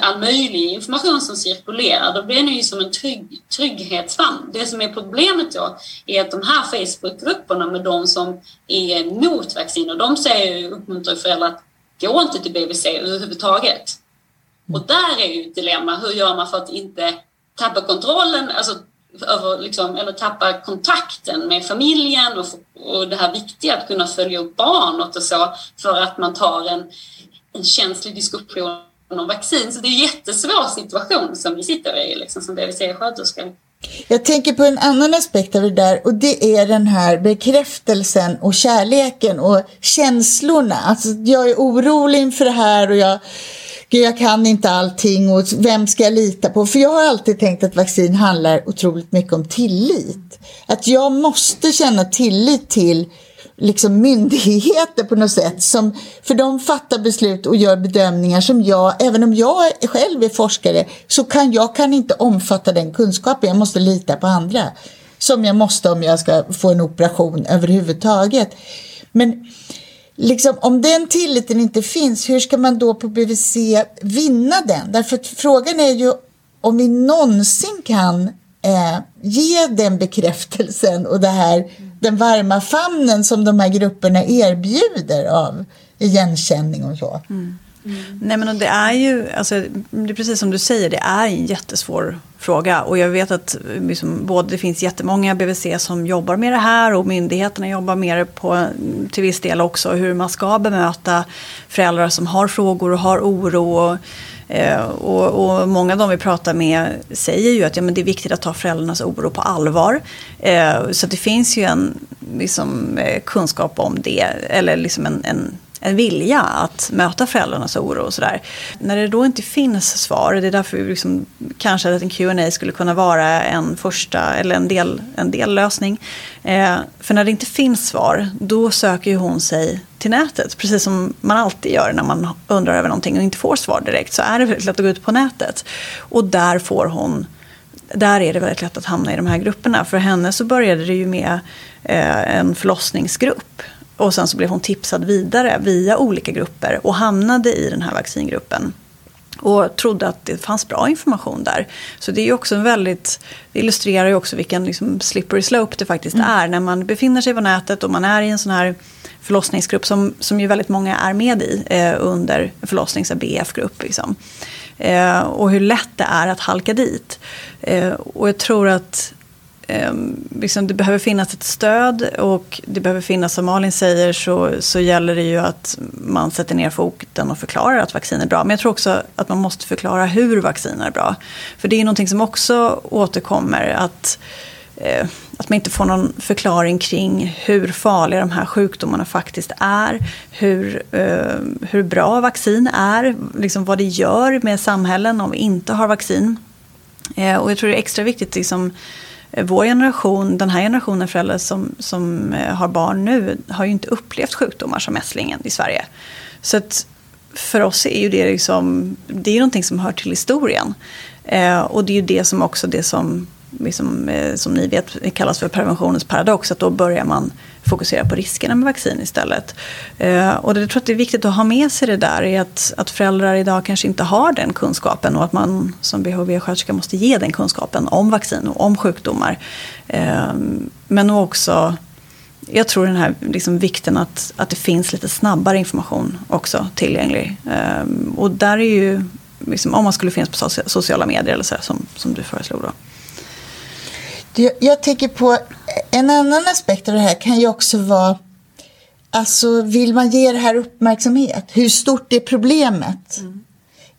all möjlig information som cirkulerar, då blir det ju som en trygg, trygghetsfamn. Det som är problemet då är att de här Facebookgrupperna med de som är emot vacciner, de säger, uppmuntrar föräldrar att gå inte till BVC överhuvudtaget. Och där är ju ett dilemma. Hur gör man för att inte tappa kontrollen, alltså över, liksom, eller tappa kontakten med familjen och, och det här viktiga att kunna följa upp barnet och så för att man tar en, en känslig diskussion någon vaccin. Så det är en jättesvår situation som vi sitter i liksom, som BVC-sköterskor. Jag tänker på en annan aspekt av det där och det är den här bekräftelsen och kärleken och känslorna. Alltså, jag är orolig inför det här och jag, jag kan inte allting och vem ska jag lita på? För jag har alltid tänkt att vaccin handlar otroligt mycket om tillit. Att jag måste känna tillit till liksom myndigheter på något sätt. Som, för de fattar beslut och gör bedömningar som jag, även om jag själv är forskare, så kan jag kan inte omfatta den kunskapen. Jag måste lita på andra. Som jag måste om jag ska få en operation överhuvudtaget. Men liksom, om den tilliten inte finns, hur ska man då på BVC vinna den? Därför att frågan är ju om vi någonsin kan eh, ge den bekräftelsen och det här den varma famnen som de här grupperna erbjuder av igenkänning och så. Mm. Mm. Nej men det är ju, alltså, det är precis som du säger, det är en jättesvår fråga. Och jag vet att liksom, både det finns jättemånga BVC som jobbar med det här och myndigheterna jobbar med det på, till viss del också. Hur man ska bemöta föräldrar som har frågor och har oro. Och, eh, och, och, många av de vi pratar med säger ju att ja, men det är viktigt att ta föräldrarnas oro på allvar. Eh, så det finns ju en liksom, eh, kunskap om det, eller liksom en, en en vilja att möta föräldrarnas oro och sådär. När det då inte finns svar, det är därför vi liksom, kanske att en Q&A skulle kunna vara en första eller en, del, en dellösning. Eh, för när det inte finns svar, då söker ju hon sig till nätet. Precis som man alltid gör när man undrar över någonting och inte får svar direkt så är det väldigt lätt att gå ut på nätet. Och där får hon där är det väldigt lätt att hamna i de här grupperna. För henne så började det ju med eh, en förlossningsgrupp och sen så blev hon tipsad vidare via olika grupper och hamnade i den här vaccingruppen. Och trodde att det fanns bra information där. Så det är också en väldigt, det illustrerar ju också vilken liksom slippery slope det faktiskt mm. är. När man befinner sig på nätet och man är i en sån här förlossningsgrupp som, som ju väldigt många är med i eh, under förlossnings BF-grupp. Liksom. Eh, och hur lätt det är att halka dit. Eh, och jag tror att eh, liksom det behöver finnas ett stöd och det behöver finnas, som Malin säger, så, så gäller det ju att man sätter ner foten och förklarar att vaccin är bra. Men jag tror också att man måste förklara hur vaccin är bra. För det är någonting som också återkommer, att, eh, att man inte får någon förklaring kring hur farliga de här sjukdomarna faktiskt är. Hur, eh, hur bra vaccin är, liksom vad det gör med samhällen om vi inte har vaccin. Eh, och jag tror det är extra viktigt liksom, Eh, Eh, vår generation, den här generationen föräldrar som, som eh, har barn nu har ju inte upplevt sjukdomar som mässlingen i Sverige. Så att för oss är ju det liksom, det är ju någonting som hör till historien. Eh, och det är ju det som också det som, liksom, eh, som ni vet kallas för preventionens paradox, att då börjar man fokusera på riskerna med vaccin istället. Eh, och det, jag tror att det är viktigt att ha med sig det där, är att, att föräldrar idag kanske inte har den kunskapen och att man som BHV-sköterska måste ge den kunskapen om vaccin och om sjukdomar. Eh, men också jag tror den här liksom vikten att, att det finns lite snabbare information också tillgänglig. Eh, och där är ju, liksom, om man skulle finnas på sociala medier eller så som, som du föreslog då. Jag, jag tänker på en annan aspekt av det här kan ju också vara Alltså vill man ge det här uppmärksamhet? Hur stort är problemet? Mm.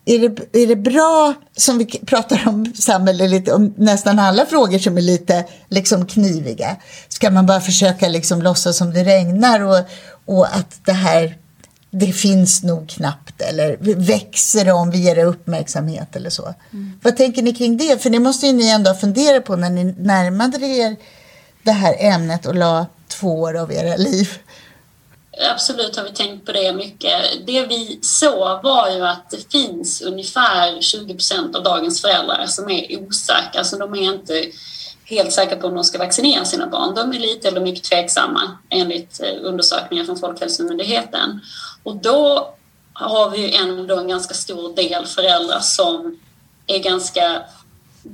Är, det, är det bra, som vi pratar om samhälleligt, om nästan alla frågor som är lite liksom kniviga. Ska man bara försöka liksom låtsas som det regnar och, och att det här det finns nog knappt eller växer det om vi ger det uppmärksamhet eller så. Mm. Vad tänker ni kring det? För det måste ju ni ändå fundera på när ni närmade er det här ämnet och la två år av era liv. Absolut har vi tänkt på det mycket. Det vi såg var ju att det finns ungefär 20 procent av dagens föräldrar som är osäkra. Alltså de är inte helt säkra på om de ska vaccinera sina barn. De är lite eller mycket tveksamma enligt eh, undersökningar från Folkhälsomyndigheten. Och då har vi ju ändå en ganska stor del föräldrar som är ganska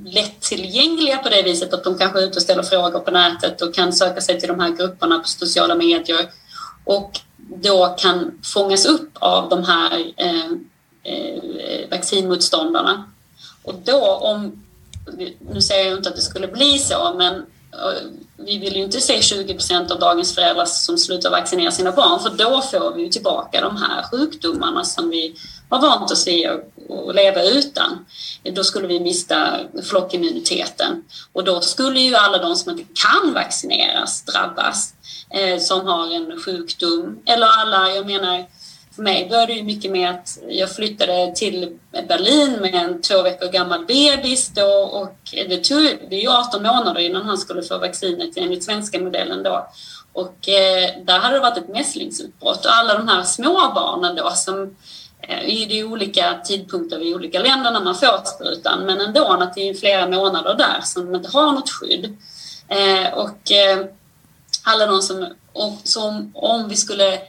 lättillgängliga på det viset att de kanske är ute och ställer frågor på nätet och kan söka sig till de här grupperna på sociala medier och då kan fångas upp av de här eh, eh, vaccinmotståndarna. Och då om, nu säger jag inte att det skulle bli så, men eh, vi vill ju inte se 20 procent av dagens föräldrar som slutar vaccinera sina barn för då får vi ju tillbaka de här sjukdomarna som vi har vant oss vid att leva utan. Då skulle vi mista flockimmuniteten och då skulle ju alla de som inte kan vaccineras drabbas eh, som har en sjukdom eller alla, jag menar för mig började det mycket med att jag flyttade till Berlin med en två veckor gammal bebis då och det tog det är ju 18 månader innan han skulle få vaccinet enligt svenska modellen då. Och eh, där hade det varit ett mässlingsutbrott och alla de här små barnen då som eh, i det är olika tidpunkter i olika länder när man får sprutan men ändå att det är flera månader där som inte har något skydd. Eh, och eh, alla de som, som om vi skulle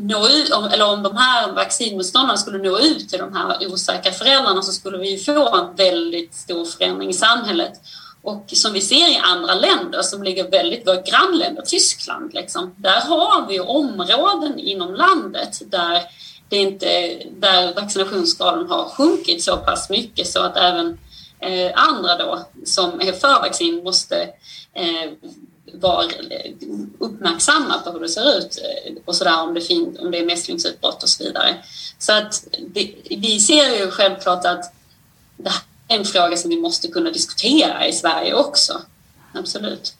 nå ut, eller om de här vaccinmotståndarna skulle nå ut till de här osäkra föräldrarna så skulle vi få en väldigt stor förändring i samhället. Och som vi ser i andra länder som ligger väldigt, våra grannländer, Tyskland, liksom, där har vi områden inom landet där, det inte, där vaccinationsgraden har sjunkit så pass mycket så att även eh, andra då som är för vaccin måste eh, vara eh, uppmärksamma på hur det ser ut eh, och sådär om det, fin- om det är mässlingsutbrott och så vidare. Så att det, vi ser ju självklart att det här är en fråga som vi måste kunna diskutera i Sverige också. Absolut.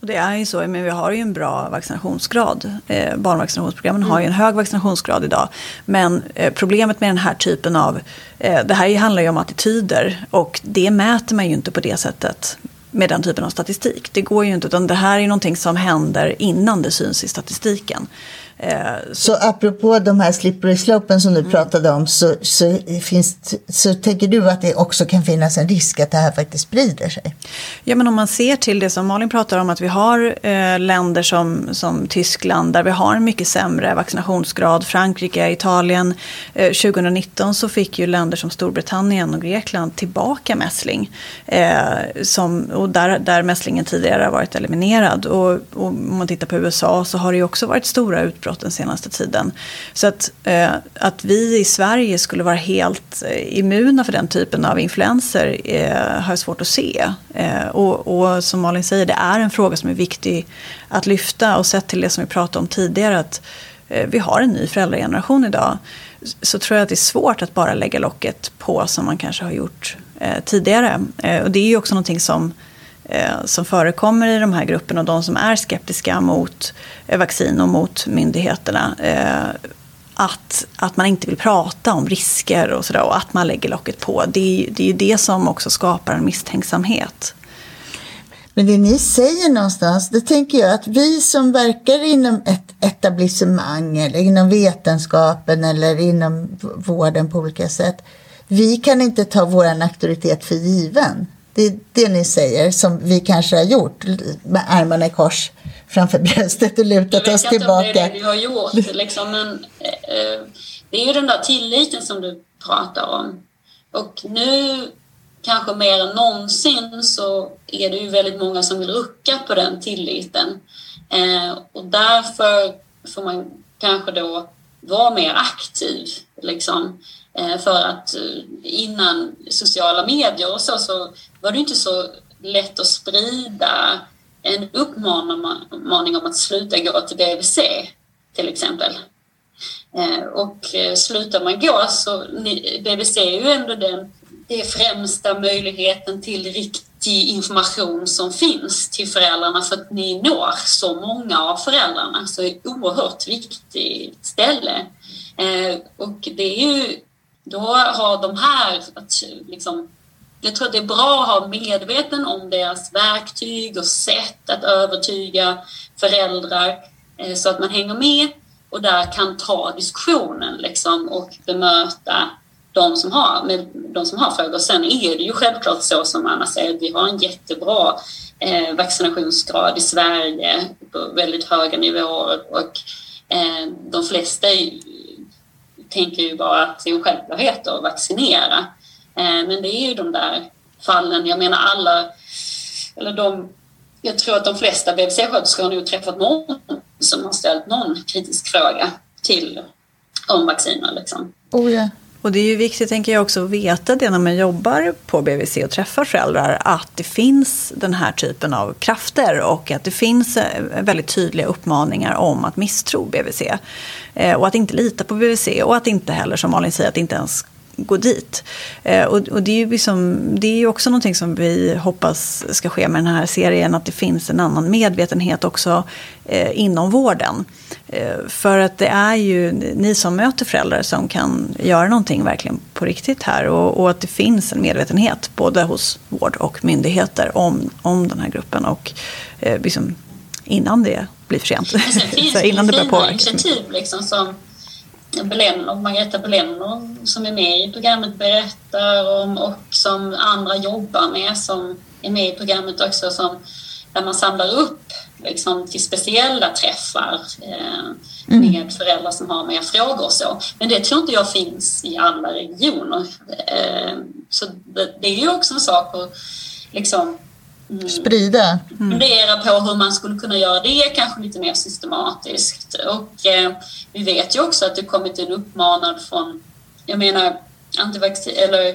Och det är ju så, men vi har ju en bra vaccinationsgrad. Eh, barnvaccinationsprogrammen mm. har ju en hög vaccinationsgrad idag. Men eh, problemet med den här typen av, eh, det här handlar ju om attityder och det mäter man ju inte på det sättet med den typen av statistik. Det går ju inte, utan det här är någonting som händer innan det syns i statistiken. Eh, så apropå de här slippery slopen som du mm. pratade om så, så, finns, så tänker du att det också kan finnas en risk att det här faktiskt sprider sig? Ja, men om man ser till det som Malin pratar om att vi har eh, länder som, som Tyskland där vi har en mycket sämre vaccinationsgrad, Frankrike, Italien. Eh, 2019 så fick ju länder som Storbritannien och Grekland tillbaka mässling. Eh, som, och där, där mässlingen tidigare har varit eliminerad. Och, och om man tittar på USA så har det ju också varit stora utbrott utbrott den senaste tiden. Så att, eh, att vi i Sverige skulle vara helt eh, immuna för den typen av influenser eh, har jag svårt att se. Eh, och, och, som Malin säger, det är en fråga som är viktig att lyfta. Och sett till det som vi pratade om tidigare, att eh, vi har en ny föräldrageneration idag. Så tror jag att det är svårt att bara lägga locket på som man kanske har gjort eh, tidigare. Eh, och det är ju också någonting som Eh, som förekommer i de här grupperna och de som är skeptiska mot eh, vaccin och mot myndigheterna. Eh, att, att man inte vill prata om risker och sådär och att man lägger locket på. Det är, det är det som också skapar en misstänksamhet. Men det ni säger någonstans, det tänker jag att vi som verkar inom ett etablissemang eller inom vetenskapen eller inom vården på olika sätt, vi kan inte ta vår auktoritet för given. Det är det ni säger som vi kanske har gjort med armarna i kors framför bröstet och lutat oss tillbaka. Jag vet inte om det är det vi har gjort, liksom, men eh, det är ju den där tilliten som du pratar om. Och nu, kanske mer än någonsin, så är det ju väldigt många som vill rucka på den tilliten. Eh, och därför får man kanske då vara mer aktiv. Liksom. Eh, för att eh, innan sociala medier och så, så var det inte så lätt att sprida en uppmaning om att sluta gå till BVC till exempel. Eh, och slutar man gå så, BVC är ju ändå den, det främsta möjligheten till riktig information som finns till föräldrarna för att ni når så många av föräldrarna. Så det är ett oerhört viktigt ställe. Och det är ju, då har de här, att liksom, jag tror att det är bra att ha medveten om deras verktyg och sätt att övertyga föräldrar eh, så att man hänger med och där kan ta diskussionen liksom, och bemöta de som, har, med de som har frågor. Sen är det ju självklart så som Anna säger, vi har en jättebra eh, vaccinationsgrad i Sverige på väldigt höga nivåer och eh, de flesta tänker ju bara att det är en självklarhet att vaccinera. Eh, men det är ju de där fallen, jag menar alla, eller de, jag tror att de flesta BVC-sköterskor har nog träffat någon som har ställt någon kritisk fråga till om vacciner. Liksom. Oh ja. Och det är ju viktigt, tänker jag också, att veta det när man jobbar på BVC och träffar föräldrar, att det finns den här typen av krafter och att det finns eh, väldigt tydliga uppmaningar om att misstro BVC. Eh, och att inte lita på BVC och att inte heller, som Malin säger, att inte ens gå dit. Eh, och, och, det, är ju liksom, det är ju också någonting som vi hoppas ska ske med den här serien, att det finns en annan medvetenhet också eh, inom vården. Eh, för att det är ju ni som möter föräldrar som kan göra någonting verkligen på riktigt här. Och, och att det finns en medvetenhet både hos vård och myndigheter om, om den här gruppen. Och eh, liksom, innan det blir för sent. innan det börjar påverka. initiativ liksom som Belenno, Margareta Belenno som är med i programmet berättar om och som andra jobbar med som är med i programmet också som där man samlar upp liksom, till speciella träffar eh, mm. med föräldrar som har mer frågor och så. Men det tror inte jag finns i alla regioner. Eh, så det, det, är ju också en sak att liksom, sprida. Mm. Fundera på hur man skulle kunna göra det kanske lite mer systematiskt. Och eh, vi vet ju också att det kommit en uppmanad från, jag menar, antivaccin eller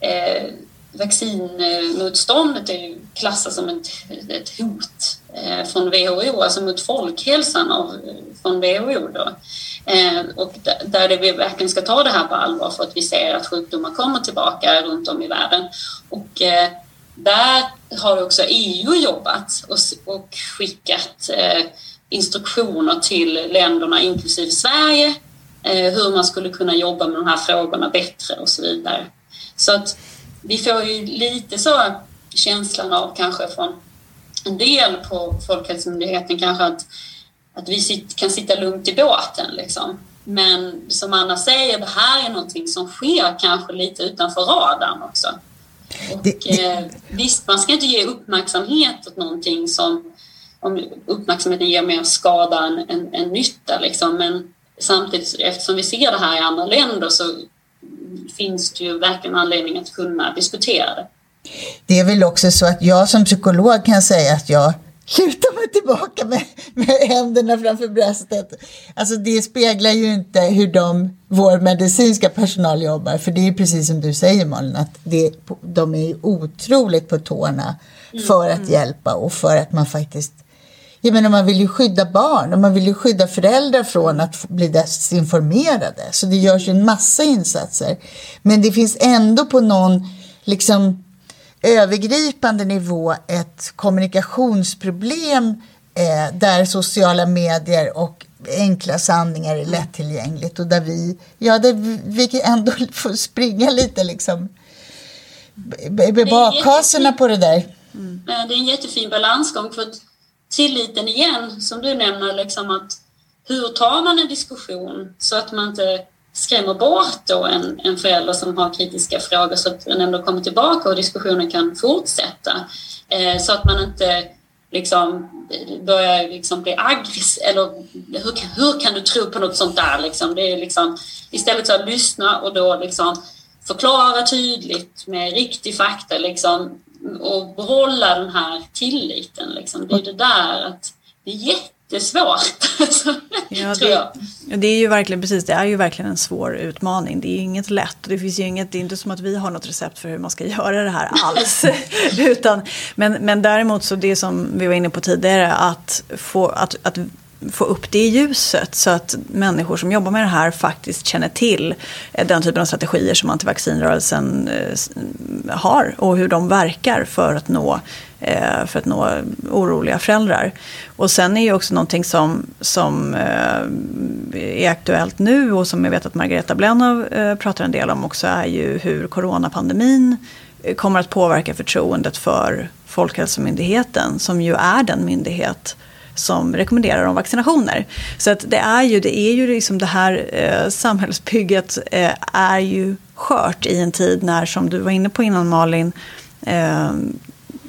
eh, vaccinmotståndet är ju klassat som ett, ett hot eh, från WHO, alltså mot folkhälsan av, från WHO. Då. Eh, och där det vi verkligen ska ta det här på allvar för att vi ser att sjukdomar kommer tillbaka runt om i världen. Och eh, där har också EU jobbat och, och skickat eh, instruktioner till länderna, inklusive Sverige, eh, hur man skulle kunna jobba med de här frågorna bättre och så vidare. Så att vi får ju lite så känslan av kanske från en del på Folkhälsomyndigheten kanske att, att vi sit, kan sitta lugnt i båten liksom. Men som Anna säger, det här är någonting som sker kanske lite utanför radarn också. Och, det. Eh, visst, man ska inte ge uppmärksamhet åt någonting som om uppmärksamheten ger mer skada än, än, än nytta. Liksom. Men samtidigt, eftersom vi ser det här i andra länder så finns det ju verkligen anledning att kunna diskutera det. Det är väl också så att jag som psykolog kan säga att jag lutar mig tillbaka med, med händerna framför bröstet. Alltså det speglar ju inte hur de, vår medicinska personal jobbar. För det är precis som du säger Malin, att det, de är otroligt på tårna för att mm. hjälpa och för att man faktiskt jag menar, man vill ju skydda barn och man vill ju skydda föräldrar från att bli desinformerade. Så det görs ju en massa insatser. Men det finns ändå på någon liksom, övergripande nivå ett kommunikationsproblem eh, där sociala medier och enkla sanningar är lättillgängligt och där vi, ja, där vi ändå får springa lite liksom bakhasorna på det där. Mm. Det är en jättefin balansgång för tilliten igen, som du nämner, liksom att hur tar man en diskussion så att man inte skrämmer bort då en, en förälder som har kritiska frågor så att den ändå kommer tillbaka och diskussionen kan fortsätta. Eh, så att man inte liksom börjar liksom bli aggressiv. Eller hur, hur kan du tro på något sånt där? Liksom? Det är liksom, istället för att lyssna och då liksom förklara tydligt med riktig fakta. Liksom, och behålla den här tilliten. Liksom. Det är det där att det är jättesvårt, ja, tror jag. Det, det är ju verkligen precis, det är ju verkligen en svår utmaning. Det är inget lätt det finns ju inget, det är inte som att vi har något recept för hur man ska göra det här alls. Utan, men, men däremot så det som vi var inne på tidigare, att, få, att, att få upp det i ljuset så att människor som jobbar med det här faktiskt känner till eh, den typen av strategier som antivaccinrörelsen eh, har och hur de verkar för att nå, Eh, för att nå oroliga föräldrar. Och sen är ju också någonting som, som eh, är aktuellt nu och som jag vet att Margareta Blennow eh, pratar en del om också är ju hur coronapandemin kommer att påverka förtroendet för Folkhälsomyndigheten som ju är den myndighet som rekommenderar om vaccinationer. Så att det är ju, det är ju liksom det här eh, samhällsbygget eh, är ju skört i en tid när, som du var inne på innan Malin, eh,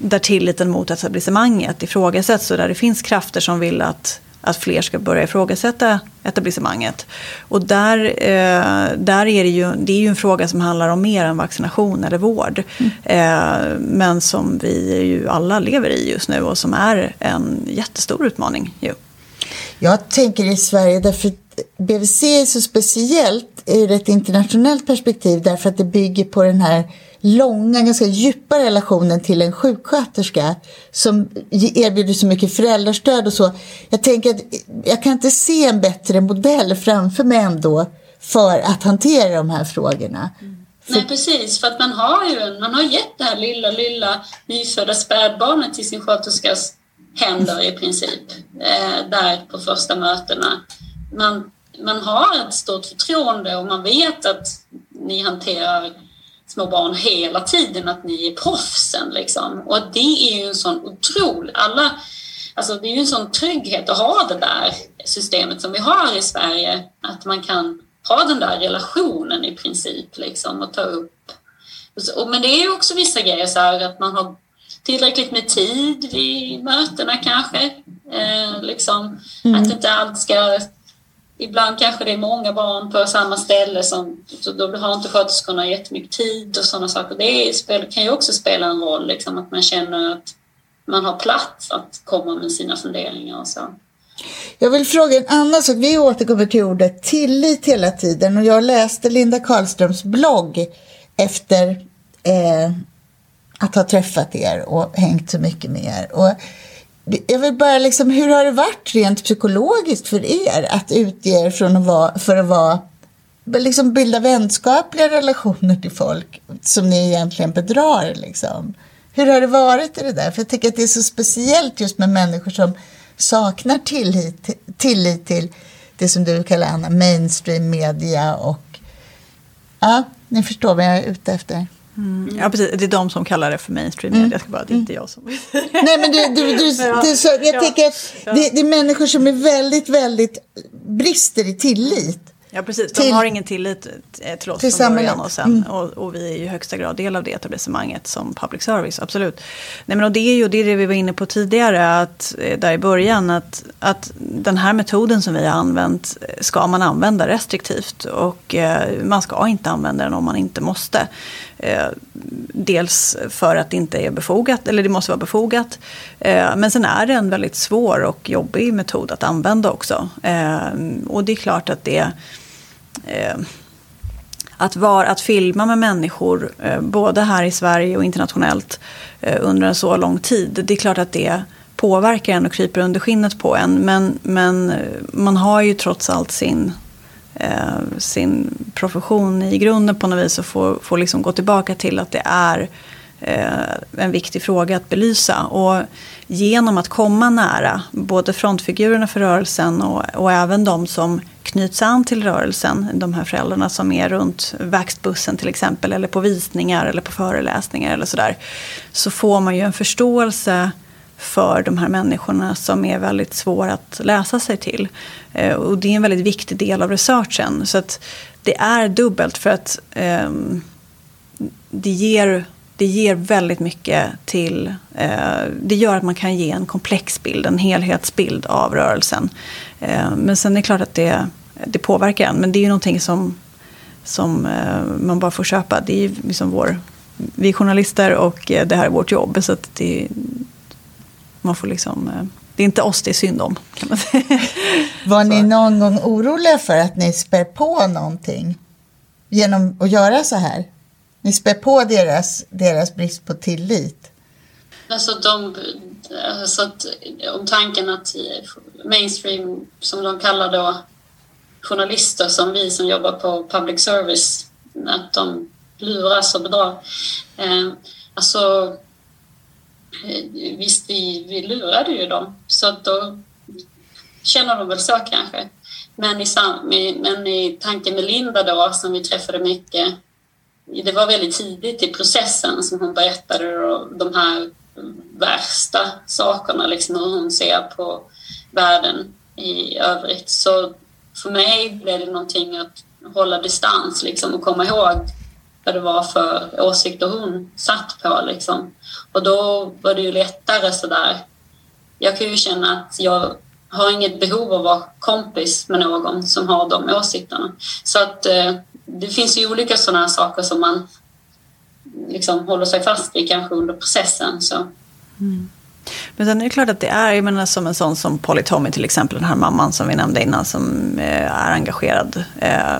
där tilliten mot etablissemanget ifrågasätts och där det finns krafter som vill att att fler ska börja ifrågasätta etablissemanget. Och där, eh, där är det ju, det är ju en fråga som handlar om mer än vaccination eller vård. Mm. Eh, men som vi ju alla lever i just nu och som är en jättestor utmaning. Ju. Jag tänker i Sverige därför BVC är så speciellt ur ett internationellt perspektiv därför att det bygger på den här långa, ganska djupa relationen till en sjuksköterska som erbjuder så mycket föräldrastöd och så. Jag tänker att jag kan inte se en bättre modell framför mig ändå för att hantera de här frågorna. Mm. Nej precis, för att man har ju man har gett det här lilla, lilla nyfödda spädbarnet till sin sköterskas händer i princip, eh, där på första mötena. Man, man har ett stort förtroende och man vet att ni hanterar små barn hela tiden, att ni är proffsen. Liksom. Och det är ju en sån otrolig... Alla, alltså det är ju en sån trygghet att ha det där systemet som vi har i Sverige. Att man kan ha den där relationen i princip liksom, och ta upp... Men det är ju också vissa grejer så här, att man har tillräckligt med tid vid mötena kanske. Eh, liksom, mm. Att inte allt ska Ibland kanske det är många barn på samma ställe som, så då har inte sköterskorna jättemycket tid och sådana saker. Det är, kan ju också spela en roll, liksom, att man känner att man har plats att komma med sina funderingar och så. Jag vill fråga en annan sak. Vi återkommer till ordet tillit hela tiden och jag läste Linda Karlströms blogg efter eh, att ha träffat er och hängt så mycket med er. Och jag vill bara liksom, hur har det varit rent psykologiskt för er att utge er från att vara, för att vara, liksom bilda vänskapliga relationer till folk som ni egentligen bedrar liksom? Hur har det varit i det där? För jag tycker att det är så speciellt just med människor som saknar tillit, tillit till det som du kallar Anna, mainstream media och ja, ni förstår vad jag är ute efter. Mm. Ja, precis. Det är de som kallar det för mainstream media. Mm. Bara, det är inte jag som... Nej, men du, du, du, du så, jag ja. tänker att det, det, är människor som är väldigt, väldigt brister i tillit. Ja precis, de har ingen tillit till oss till från början och, sen, mm. och, och, vi är ju i högsta grad del av det etablissemanget som public service, absolut. Nej men och det är ju det, det vi var inne på tidigare, att, eh, där i början, att, att den här metoden som vi har använt eh, ska man använda restriktivt och eh, man ska inte använda den om man inte måste. Eh, dels för att det inte är befogat, eller det måste vara befogat. Eh, men sen är det en väldigt svår och jobbig metod att använda också. Eh, och det är klart att det eh, att, var, att filma med människor, eh, både här i Sverige och internationellt, eh, under en så lång tid. Det är klart att det påverkar en och kryper under skinnet på en. Men, men man har ju trots allt sin eh, sin profession i grunden på något vis och får, får liksom gå tillbaka till att det är eh, en viktig fråga att belysa. Och genom att komma nära både frontfigurerna för rörelsen och, och även de som knyts an till rörelsen, de här föräldrarna som är runt växtbussen till exempel, eller på visningar eller på föreläsningar eller sådär, så får man ju en förståelse för de här människorna som är väldigt svåra att läsa sig till. Eh, och det är en väldigt viktig del av researchen. Så att det är dubbelt för att eh, det, ger, det ger väldigt mycket till... Eh, det gör att man kan ge en komplex bild, en helhetsbild av rörelsen. Eh, men sen är det klart att det, det påverkar en. Men det är ju någonting som, som eh, man bara får köpa. Det är ju liksom vår, vi är journalister och eh, det här är vårt jobb. Så det, man får liksom, eh, det är inte oss det är synd om. Kan man säga. Var ni någon gång oroliga för att ni spär på någonting genom att göra så här? Ni spär på deras, deras brist på tillit. Alltså de, så att, om tanken att mainstream, som de kallar då journalister som vi som jobbar på public service, att de luras och bedrar. Eh, alltså, eh, Eh, visst, vi, vi lurade ju dem, så då känner de väl så kanske. Men i, men i tanke med Linda då, som vi träffade mycket, det var väldigt tidigt i processen som hon berättade de här värsta sakerna, liksom hur hon ser på världen i övrigt. Så för mig blev det någonting att hålla distans liksom, och komma ihåg vad det var för åsikter hon satt på. Liksom. Och då var det ju lättare sådär. Jag kan ju känna att jag har inget behov av att vara kompis med någon som har de åsikterna. Så att eh, det finns ju olika sådana saker som man liksom håller sig fast vid kanske under processen. Så. Mm. Men sen är det klart att det är, jag menar som en sån som Polly Tommy till exempel, den här mamman som vi nämnde innan som eh, är engagerad eh,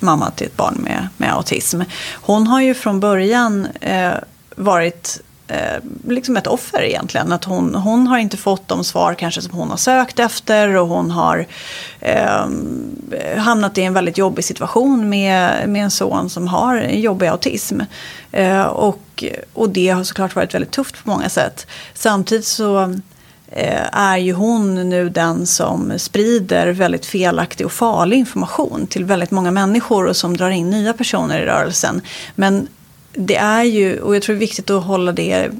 mamma till ett barn med, med autism. Hon har ju från början eh, varit eh, liksom ett offer egentligen. Att hon, hon har inte fått de svar kanske som hon har sökt efter och hon har eh, hamnat i en väldigt jobbig situation med, med en son som har jobbig autism. Eh, och, och det har såklart varit väldigt tufft på många sätt. Samtidigt så eh, är ju hon nu den som sprider väldigt felaktig och farlig information till väldigt många människor och som drar in nya personer i rörelsen. Men det är ju, och jag tror det är viktigt att hålla det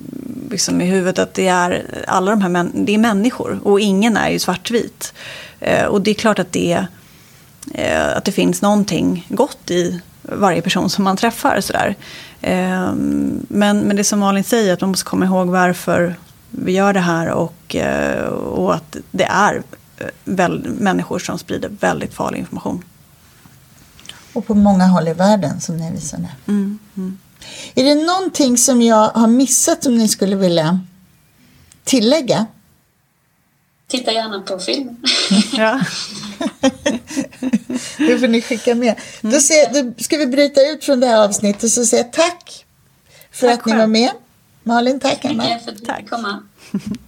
liksom i huvudet, att det är alla de här det är människor och ingen är ju svartvit. Eh, och det är klart att det, eh, att det finns någonting gott i varje person som man träffar. Sådär. Eh, men, men det som Malin säger, att man måste komma ihåg varför vi gör det här och, och att det är väl, människor som sprider väldigt farlig information. Och på många håll i världen som ni visade. Mm, mm. Är det någonting som jag har missat som ni skulle vilja tillägga? Titta gärna på film. Ja. det får ni skicka med. Då, mm. ser, då ska vi bryta ut från det här avsnittet och säga tack för tack att ni var med. Malin, tack Anna. Tack för att du fick komma.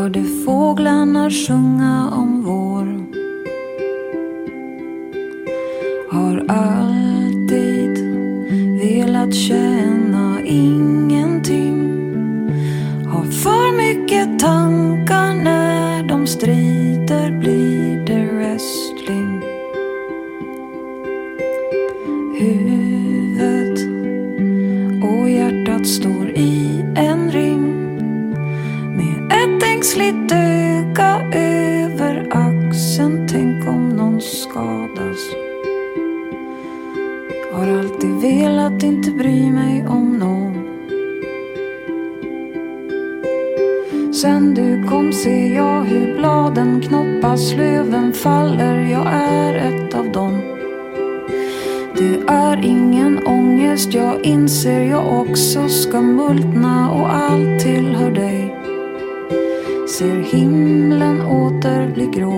Hörde fåglarna sjunga om vår. Har alltid velat känna ingenting. Har för mycket tankar när de strider blir det wrestling. Hur ängsligt öga över axeln. Tänk om någon skadas. Har alltid velat inte bry mig om någon. Sen du kom ser jag hur bladen knoppas, löven faller. Jag är ett av dem. Det är ingen ångest, jag inser jag också ska multna åter bli grå.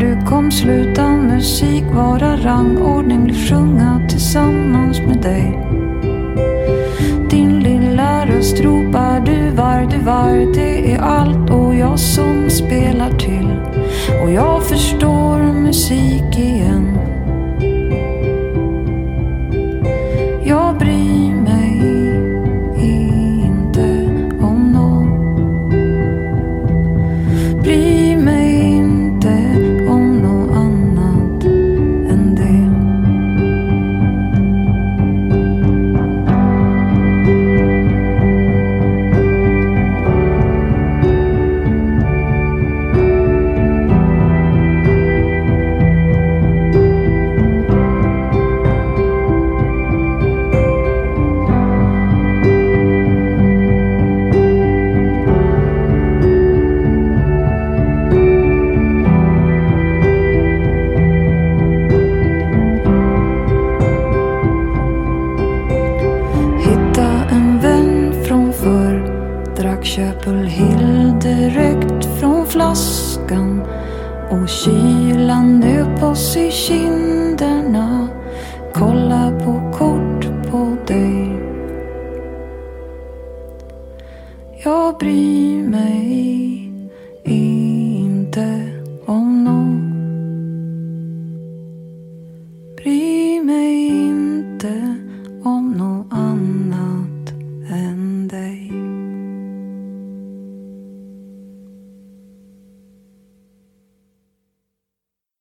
du kom sluta musik vara rangordning, bli sjunga tillsammans med dig. Din lilla röst ropar du var, du var, det är allt och jag som spelar till. Och jag förstår musik igen.